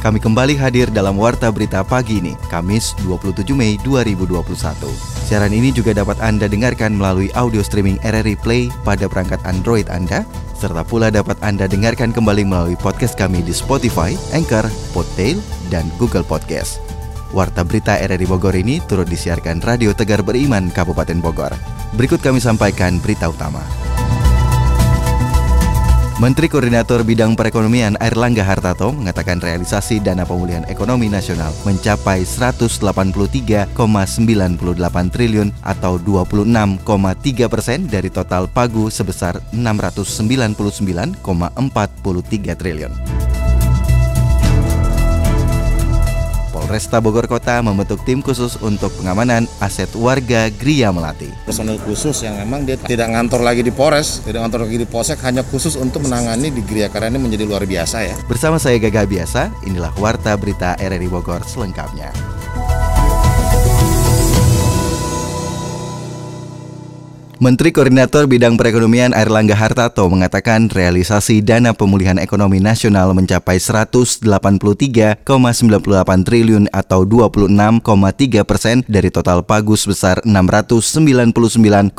Kami kembali hadir dalam Warta Berita pagi ini, Kamis 27 Mei 2021. Siaran ini juga dapat Anda dengarkan melalui audio streaming RRI Play pada perangkat Android Anda, serta pula dapat Anda dengarkan kembali melalui podcast kami di Spotify, Anchor, Podtail, dan Google Podcast. Warta Berita RRI Bogor ini turut disiarkan Radio Tegar Beriman Kabupaten Bogor. Berikut kami sampaikan berita utama. Menteri Koordinator Bidang Perekonomian Airlangga Hartarto mengatakan realisasi dana pemulihan ekonomi nasional mencapai 183,98 triliun atau 26,3 persen dari total pagu sebesar 699,43 triliun. Polresta Bogor Kota membentuk tim khusus untuk pengamanan aset warga Gria Melati. Personel khusus yang memang dia tidak ngantor lagi di Polres, tidak ngantor lagi di Polsek, hanya khusus untuk menangani di Gria karena ini menjadi luar biasa ya. Bersama saya Gagah Biasa, inilah Warta Berita RRI Bogor selengkapnya. Menteri Koordinator Bidang Perekonomian Airlangga Hartarto mengatakan realisasi dana pemulihan ekonomi nasional mencapai 183,98 triliun atau 26,3 persen dari total pagu sebesar 699,43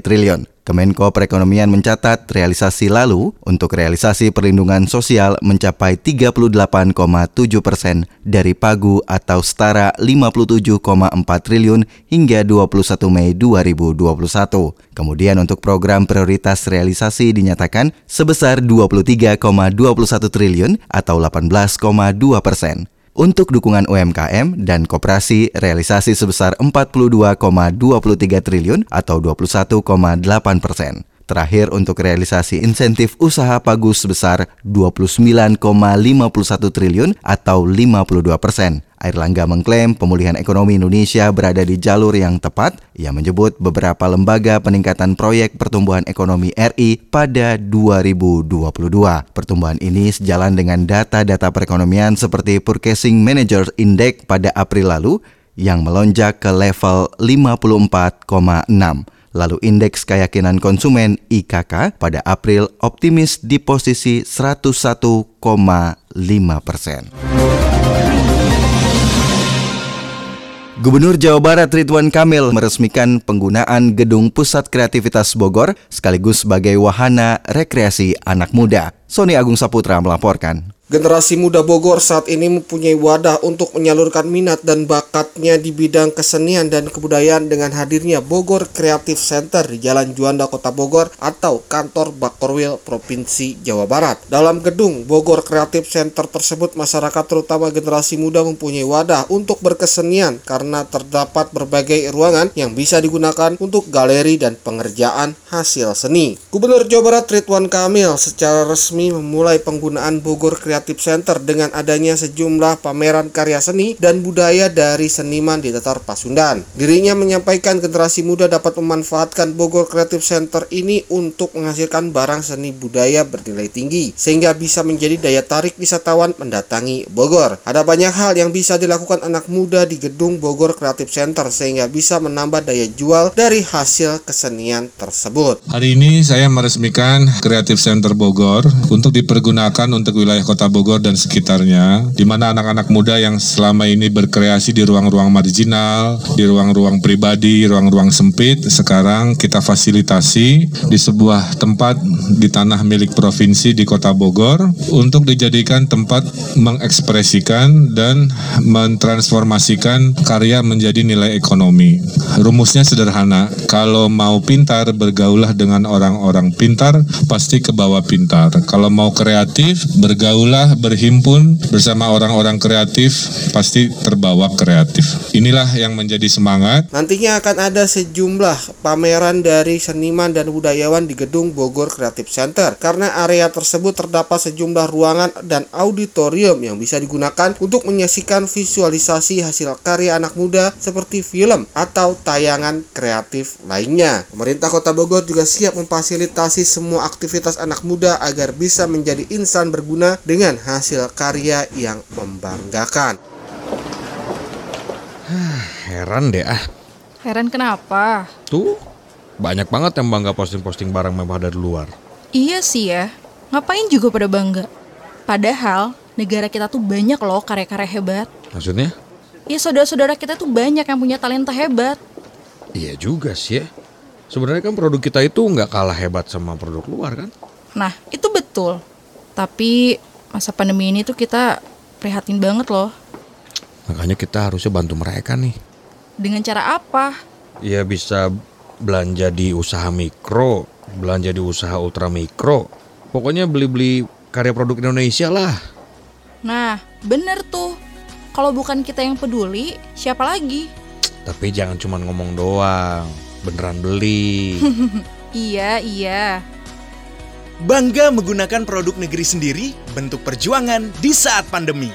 triliun. Kemenko Perekonomian mencatat realisasi lalu untuk realisasi perlindungan sosial mencapai 38,7 persen dari pagu atau setara 57,4 triliun hingga 21 Mei 2021. Kemudian untuk program prioritas realisasi dinyatakan sebesar 23,21 triliun atau 18,2 persen. Untuk dukungan UMKM dan koperasi realisasi sebesar 42,23 triliun atau 21,8 persen. Terakhir untuk realisasi insentif usaha pagu sebesar 29,51 triliun atau 52 persen. Airlangga mengklaim pemulihan ekonomi Indonesia berada di jalur yang tepat. Ia menyebut beberapa lembaga peningkatan proyek pertumbuhan ekonomi RI pada 2022. Pertumbuhan ini sejalan dengan data-data perekonomian seperti Purchasing Manager Index pada April lalu yang melonjak ke level 54,6. Lalu indeks keyakinan konsumen IKK pada April optimis di posisi 101,5 persen. Gubernur Jawa Barat Ridwan Kamil meresmikan penggunaan Gedung Pusat Kreativitas Bogor sekaligus sebagai wahana rekreasi anak muda. Sony Agung Saputra melaporkan. Generasi muda Bogor saat ini mempunyai wadah untuk menyalurkan minat dan bakatnya di bidang kesenian dan kebudayaan dengan hadirnya Bogor Creative Center di Jalan Juanda Kota Bogor atau kantor Bakorwil Provinsi Jawa Barat. Dalam gedung Bogor Creative Center tersebut masyarakat terutama generasi muda mempunyai wadah untuk berkesenian karena terdapat berbagai ruangan yang bisa digunakan untuk galeri dan pengerjaan hasil seni. Gubernur Jawa Barat Ridwan Kamil secara resmi memulai penggunaan Bogor Creative Creative Center dengan adanya sejumlah pameran karya seni dan budaya dari seniman di Tatar Pasundan. Dirinya menyampaikan generasi muda dapat memanfaatkan Bogor Creative Center ini untuk menghasilkan barang seni budaya bernilai tinggi sehingga bisa menjadi daya tarik wisatawan mendatangi Bogor. Ada banyak hal yang bisa dilakukan anak muda di gedung Bogor Creative Center sehingga bisa menambah daya jual dari hasil kesenian tersebut. Hari ini saya meresmikan Creative Center Bogor untuk dipergunakan untuk wilayah Kota Bogor dan sekitarnya, di mana anak-anak muda yang selama ini berkreasi di ruang-ruang marginal, di ruang-ruang pribadi, ruang-ruang sempit, sekarang kita fasilitasi di sebuah tempat di tanah milik provinsi di Kota Bogor untuk dijadikan tempat mengekspresikan dan mentransformasikan karya menjadi nilai ekonomi. Rumusnya sederhana, kalau mau pintar bergaulah dengan orang-orang pintar, pasti ke bawah pintar. Kalau mau kreatif, bergaulah berhimpun bersama orang-orang kreatif pasti terbawa kreatif. Inilah yang menjadi semangat. Nantinya akan ada sejumlah pameran dari seniman dan budayawan di gedung Bogor Creative Center karena area tersebut terdapat sejumlah ruangan dan auditorium yang bisa digunakan untuk menyaksikan visualisasi hasil karya anak muda seperti film atau tayangan kreatif lainnya. Pemerintah Kota Bogor juga siap memfasilitasi semua aktivitas anak muda agar bisa menjadi insan berguna dengan hasil karya yang membanggakan. Heran deh ah. Heran kenapa? Tuh, banyak banget yang bangga posting-posting barang mewah dari luar. Iya sih ya, ngapain juga pada bangga? Padahal negara kita tuh banyak loh karya-karya hebat. Maksudnya? Ya saudara-saudara kita tuh banyak yang punya talenta hebat. Iya juga sih ya. Sebenarnya kan produk kita itu nggak kalah hebat sama produk luar kan? Nah, itu betul. Tapi masa pandemi ini tuh kita prihatin banget loh. Makanya kita harusnya bantu mereka nih. Dengan cara apa? Ya bisa belanja di usaha mikro, belanja di usaha ultra mikro. Pokoknya beli-beli karya produk Indonesia lah. Nah, bener tuh. Kalau bukan kita yang peduli, siapa lagi? Tapi jangan cuma ngomong doang, beneran beli. Iya, iya. Bangga menggunakan produk negeri sendiri, bentuk perjuangan di saat pandemi.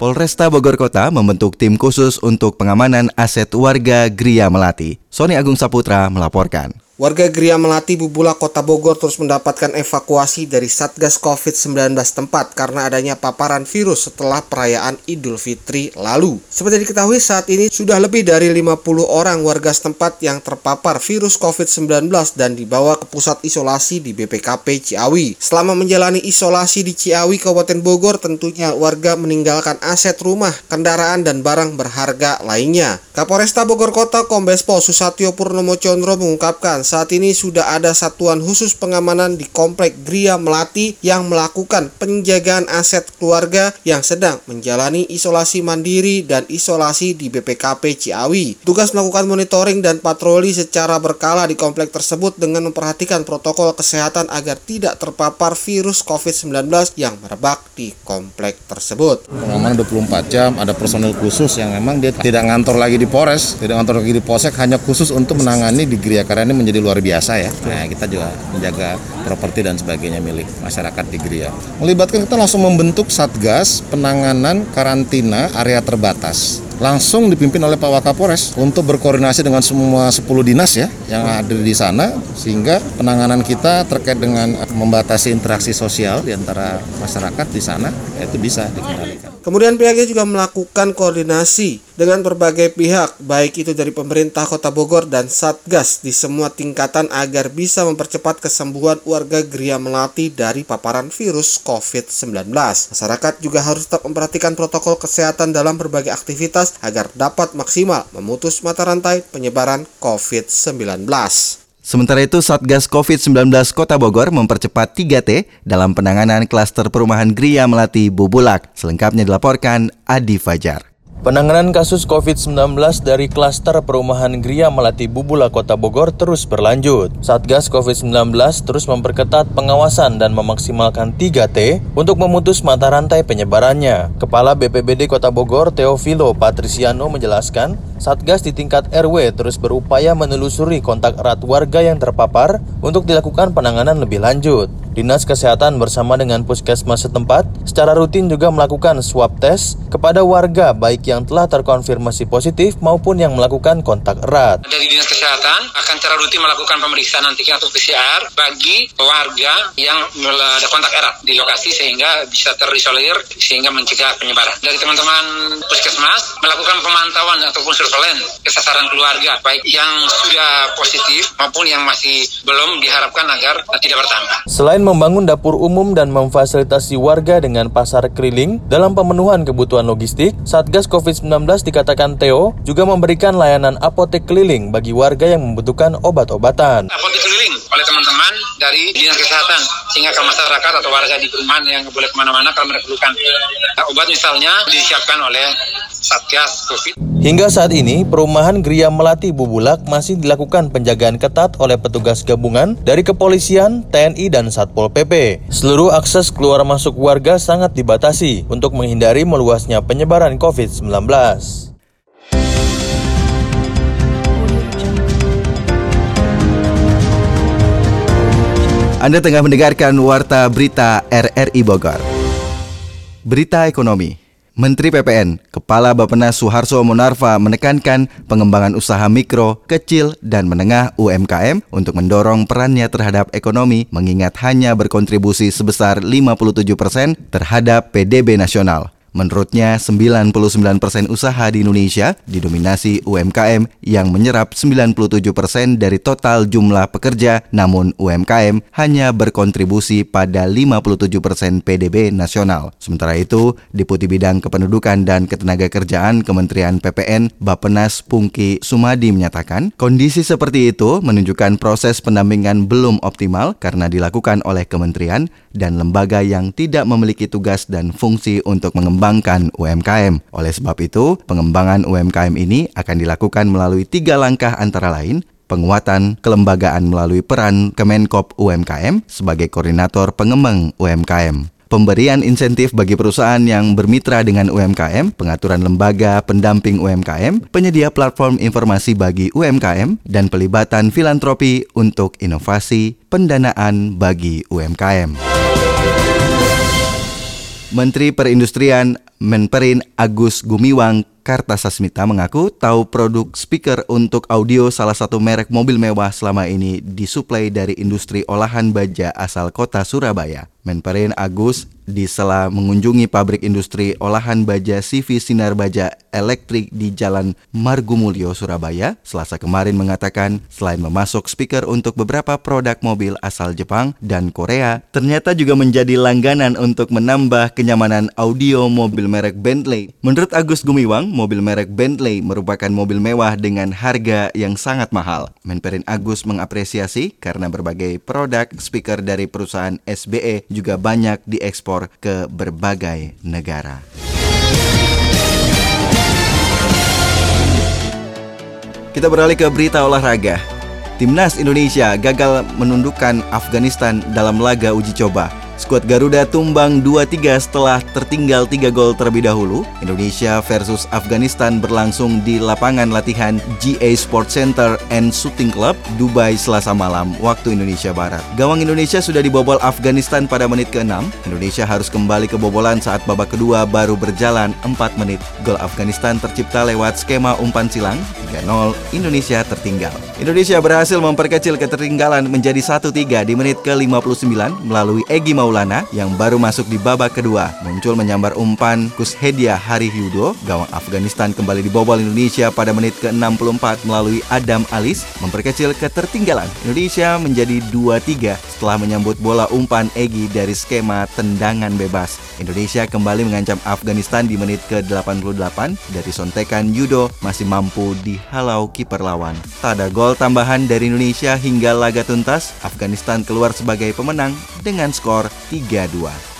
Polresta Bogor Kota membentuk tim khusus untuk pengamanan aset warga Gria Melati. Sony Agung Saputra melaporkan. Warga Gria Melati Bubula Kota Bogor terus mendapatkan evakuasi dari Satgas COVID-19 tempat karena adanya paparan virus setelah perayaan Idul Fitri lalu. Seperti diketahui saat ini sudah lebih dari 50 orang warga setempat yang terpapar virus COVID-19 dan dibawa ke pusat isolasi di BPKP Ciawi. Selama menjalani isolasi di Ciawi, Kabupaten Bogor, tentunya warga meninggalkan aset rumah, kendaraan, dan barang berharga lainnya. Kapolresta Bogor Kota Kombes Pol Susatyo Purnomo Condro mengungkapkan saat ini sudah ada satuan khusus pengamanan di Komplek Gria Melati yang melakukan penjagaan aset keluarga yang sedang menjalani isolasi mandiri dan isolasi di BPKP Ciawi. Tugas melakukan monitoring dan patroli secara berkala di komplek tersebut dengan memperhatikan protokol kesehatan agar tidak terpapar virus COVID-19 yang merebak di komplek tersebut. Pengamanan 24 jam, ada personil khusus yang memang dia tidak ngantor lagi di Polres, tidak ngantor lagi di Polsek, hanya khusus untuk menangani di Gria karena ini menjadi luar biasa ya. Nah, kita juga menjaga properti dan sebagainya milik masyarakat di Gria. Melibatkan kita langsung membentuk Satgas penanganan karantina area terbatas langsung dipimpin oleh Pak Wakapolres untuk berkoordinasi dengan semua 10 dinas ya yang hadir di sana sehingga penanganan kita terkait dengan membatasi interaksi sosial di antara masyarakat di sana itu bisa dikendalikan. Kemudian pihaknya juga melakukan koordinasi dengan berbagai pihak, baik itu dari pemerintah Kota Bogor dan Satgas di semua tingkatan agar bisa mempercepat kesembuhan warga Gria Melati dari paparan virus COVID-19. Masyarakat juga harus tetap memperhatikan protokol kesehatan dalam berbagai aktivitas agar dapat maksimal memutus mata rantai penyebaran COVID-19. Sementara itu, Satgas COVID-19 Kota Bogor mempercepat 3T dalam penanganan klaster perumahan Gria Melati Bubulak. Selengkapnya dilaporkan Adi Fajar. Penanganan kasus COVID-19 dari klaster perumahan Gria Melati Bubula Kota Bogor terus berlanjut. Satgas COVID-19 terus memperketat pengawasan dan memaksimalkan 3T untuk memutus mata rantai penyebarannya. Kepala BPBD Kota Bogor Teofilo Patriciano menjelaskan, Satgas di tingkat RW terus berupaya menelusuri kontak erat warga yang terpapar untuk dilakukan penanganan lebih lanjut. Dinas Kesehatan bersama dengan puskesmas setempat secara rutin juga melakukan swab test kepada warga baik yang telah terkonfirmasi positif maupun yang melakukan kontak erat. Dari Dinas Kesehatan akan secara rutin melakukan pemeriksaan antigen atau PCR bagi warga yang ada kontak erat di lokasi sehingga bisa terisolir sehingga mencegah penyebaran. Dari teman-teman puskesmas melakukan pemantauan ataupun surveillance kesasaran keluarga baik yang sudah positif maupun yang masih belum diharapkan agar tidak bertambah. Selain membangun dapur umum dan memfasilitasi warga dengan pasar keliling dalam pemenuhan kebutuhan logistik, Satgas COVID-19 dikatakan Theo juga memberikan layanan apotek keliling bagi warga yang membutuhkan obat-obatan. Apotek keliling oleh teman-teman dari Dinas Kesehatan sehingga ke masyarakat atau warga di perumahan yang boleh ke mana-mana kalau mereka perlukan obat misalnya disiapkan oleh Satgas COVID. Hingga saat ini, perumahan Gria Melati Bubulak masih dilakukan penjagaan ketat oleh petugas gabungan dari kepolisian, TNI, dan Satpol PP. Seluruh akses keluar masuk warga sangat dibatasi untuk menghindari meluasnya penyebaran COVID-19. Anda tengah mendengarkan Warta Berita RRI Bogor. Berita Ekonomi Menteri PPN, Kepala Bappenas Suharso Monarva menekankan pengembangan usaha mikro, kecil, dan menengah UMKM untuk mendorong perannya terhadap ekonomi mengingat hanya berkontribusi sebesar 57 persen terhadap PDB nasional. Menurutnya, 99% usaha di Indonesia didominasi UMKM yang menyerap 97% dari total jumlah pekerja, namun UMKM hanya berkontribusi pada 57% PDB nasional. Sementara itu, Deputi Bidang Kependudukan dan Ketenagakerjaan Kementerian PPN Bapenas Pungki Sumadi menyatakan, kondisi seperti itu menunjukkan proses pendampingan belum optimal karena dilakukan oleh kementerian dan lembaga yang tidak memiliki tugas dan fungsi untuk mengembangkan UMKM. Oleh sebab itu, pengembangan UMKM ini akan dilakukan melalui tiga langkah antara lain penguatan kelembagaan melalui peran Kemenkop UMKM sebagai koordinator pengembang UMKM pemberian insentif bagi perusahaan yang bermitra dengan UMKM, pengaturan lembaga pendamping UMKM, penyedia platform informasi bagi UMKM, dan pelibatan filantropi untuk inovasi pendanaan bagi UMKM. Menteri Perindustrian Menperin Agus Gumiwang Kartasasmita mengaku tahu produk speaker untuk audio salah satu merek mobil mewah selama ini disuplai dari industri olahan baja asal kota Surabaya. Menperin Agus di sela mengunjungi pabrik industri olahan baja CV Sinar Baja Elektrik di Jalan Margumulyo, Surabaya, Selasa kemarin mengatakan selain memasuk speaker untuk beberapa produk mobil asal Jepang dan Korea, ternyata juga menjadi langganan untuk menambah kenyamanan audio mobil merek Bentley. Menurut Agus Gumiwang, mobil merek Bentley merupakan mobil mewah dengan harga yang sangat mahal. Menperin Agus mengapresiasi karena berbagai produk speaker dari perusahaan SBE banyak diekspor ke berbagai negara. Kita beralih ke berita olahraga. Timnas Indonesia gagal menundukkan Afghanistan dalam laga uji coba. Skuad Garuda tumbang 2-3 setelah tertinggal 3 gol terlebih dahulu. Indonesia versus Afghanistan berlangsung di lapangan latihan GA Sport Center and Shooting Club, Dubai Selasa malam waktu Indonesia Barat. Gawang Indonesia sudah dibobol Afghanistan pada menit ke-6. Indonesia harus kembali kebobolan saat babak kedua baru berjalan 4 menit. Gol Afghanistan tercipta lewat skema umpan silang. 3-0, Indonesia tertinggal. Indonesia berhasil memperkecil ketertinggalan menjadi 1-3 di menit ke-59 melalui Egi Maulana Maulana yang baru masuk di babak kedua. Muncul menyambar umpan Kushedia Hari Hyudo, gawang Afghanistan kembali dibobol Indonesia pada menit ke-64 melalui Adam Alis, memperkecil ketertinggalan. Indonesia menjadi 2-3 setelah menyambut bola umpan Egi dari skema tendangan bebas. Indonesia kembali mengancam Afghanistan di menit ke-88 dari sontekan Yudo masih mampu dihalau kiper lawan. Tak ada gol tambahan dari Indonesia hingga laga tuntas, Afghanistan keluar sebagai pemenang dengan skor 3-2.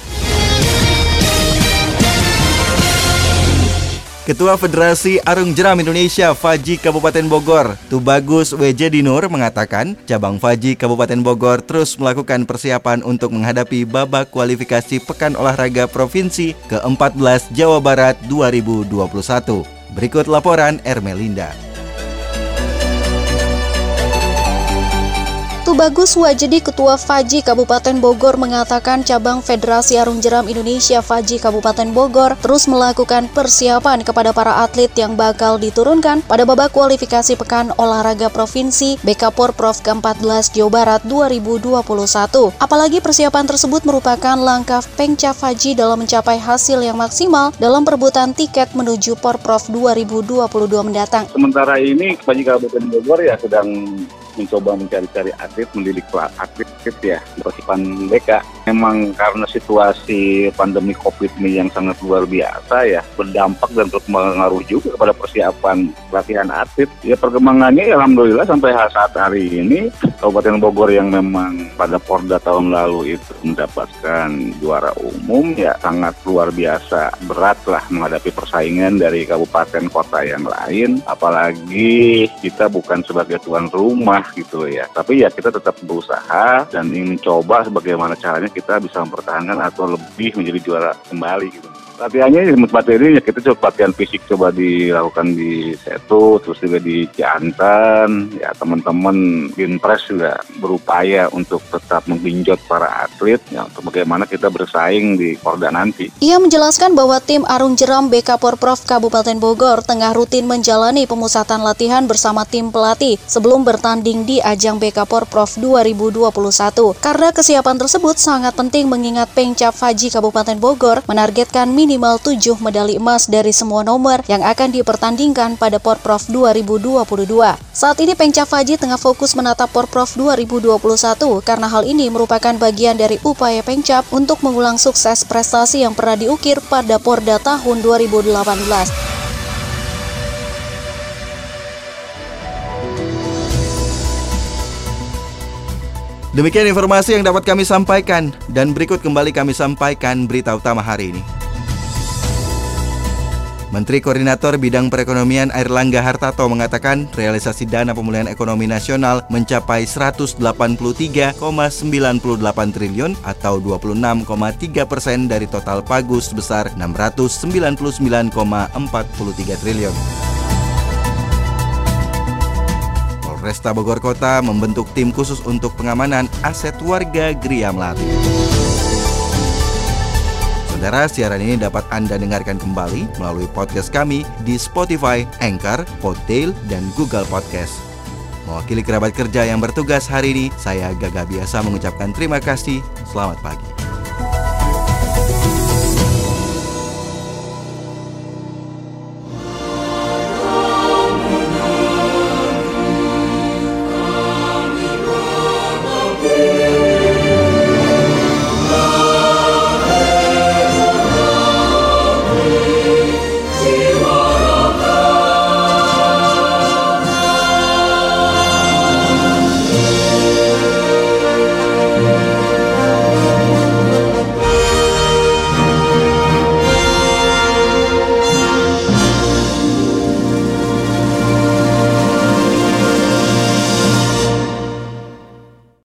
Ketua Federasi Arung Jeram Indonesia Faji Kabupaten Bogor, Tubagus WJ Dinur mengatakan cabang Faji Kabupaten Bogor terus melakukan persiapan untuk menghadapi babak kualifikasi Pekan Olahraga Provinsi ke-14 Jawa Barat 2021. Berikut laporan Ermelinda. Tubagus Wajedi Ketua Faji Kabupaten Bogor mengatakan cabang Federasi Arung Jeram Indonesia Faji Kabupaten Bogor terus melakukan persiapan kepada para atlet yang bakal diturunkan pada babak kualifikasi Pekan Olahraga Provinsi BK Prof ke-14 Jawa Barat 2021. Apalagi persiapan tersebut merupakan langkah Pengca Faji dalam mencapai hasil yang maksimal dalam perebutan tiket menuju Porprov 2022 mendatang. Sementara ini Faji Kabupaten Bogor ya sedang mencoba mencari-cari atlet, mendidik atlet ya persiapan BK. Memang karena situasi pandemi COVID ini yang sangat luar biasa ya, berdampak dan berpengaruh juga kepada persiapan latihan atlet. Ya perkembangannya ya, alhamdulillah sampai saat hari ini Kabupaten Bogor yang memang pada Porda tahun lalu itu mendapatkan juara umum ya sangat luar biasa berat lah menghadapi persaingan dari kabupaten kota yang lain apalagi kita bukan sebagai tuan rumah gitu ya tapi ya kita tetap berusaha dan ingin mencoba bagaimana caranya kita bisa mempertahankan atau lebih menjadi juara kembali gitu latihannya ya kita coba latihan fisik coba dilakukan di Setu terus juga di Ciantan ya teman-teman Binpres juga berupaya untuk tetap menggenjot para atlet ya untuk bagaimana kita bersaing di Porda nanti. Ia menjelaskan bahwa tim Arung Jeram BK Porprov Kabupaten Bogor tengah rutin menjalani pemusatan latihan bersama tim pelatih sebelum bertanding di ajang BK Porprov 2021. Karena kesiapan tersebut sangat penting mengingat Pengcap Haji Kabupaten Bogor menargetkan minimal minimal 7 medali emas dari semua nomor yang akan dipertandingkan pada Porprov 2022. Saat ini Pengcap Faji tengah fokus menatap Porprov 2021 karena hal ini merupakan bagian dari upaya Pengcap untuk mengulang sukses prestasi yang pernah diukir pada Porda tahun 2018. Demikian informasi yang dapat kami sampaikan dan berikut kembali kami sampaikan berita utama hari ini. Menteri Koordinator Bidang Perekonomian Airlangga Hartarto mengatakan realisasi dana pemulihan ekonomi nasional mencapai 183,98 triliun atau 26,3 persen dari total pagu sebesar 699,43 triliun. Polresta Bogor Kota membentuk tim khusus untuk pengamanan aset warga Gria Melati. Saudara, siaran ini dapat Anda dengarkan kembali melalui podcast kami di Spotify, Anchor, Podtail, dan Google Podcast. Mewakili kerabat kerja yang bertugas hari ini, saya Gaga Biasa mengucapkan terima kasih. Selamat pagi.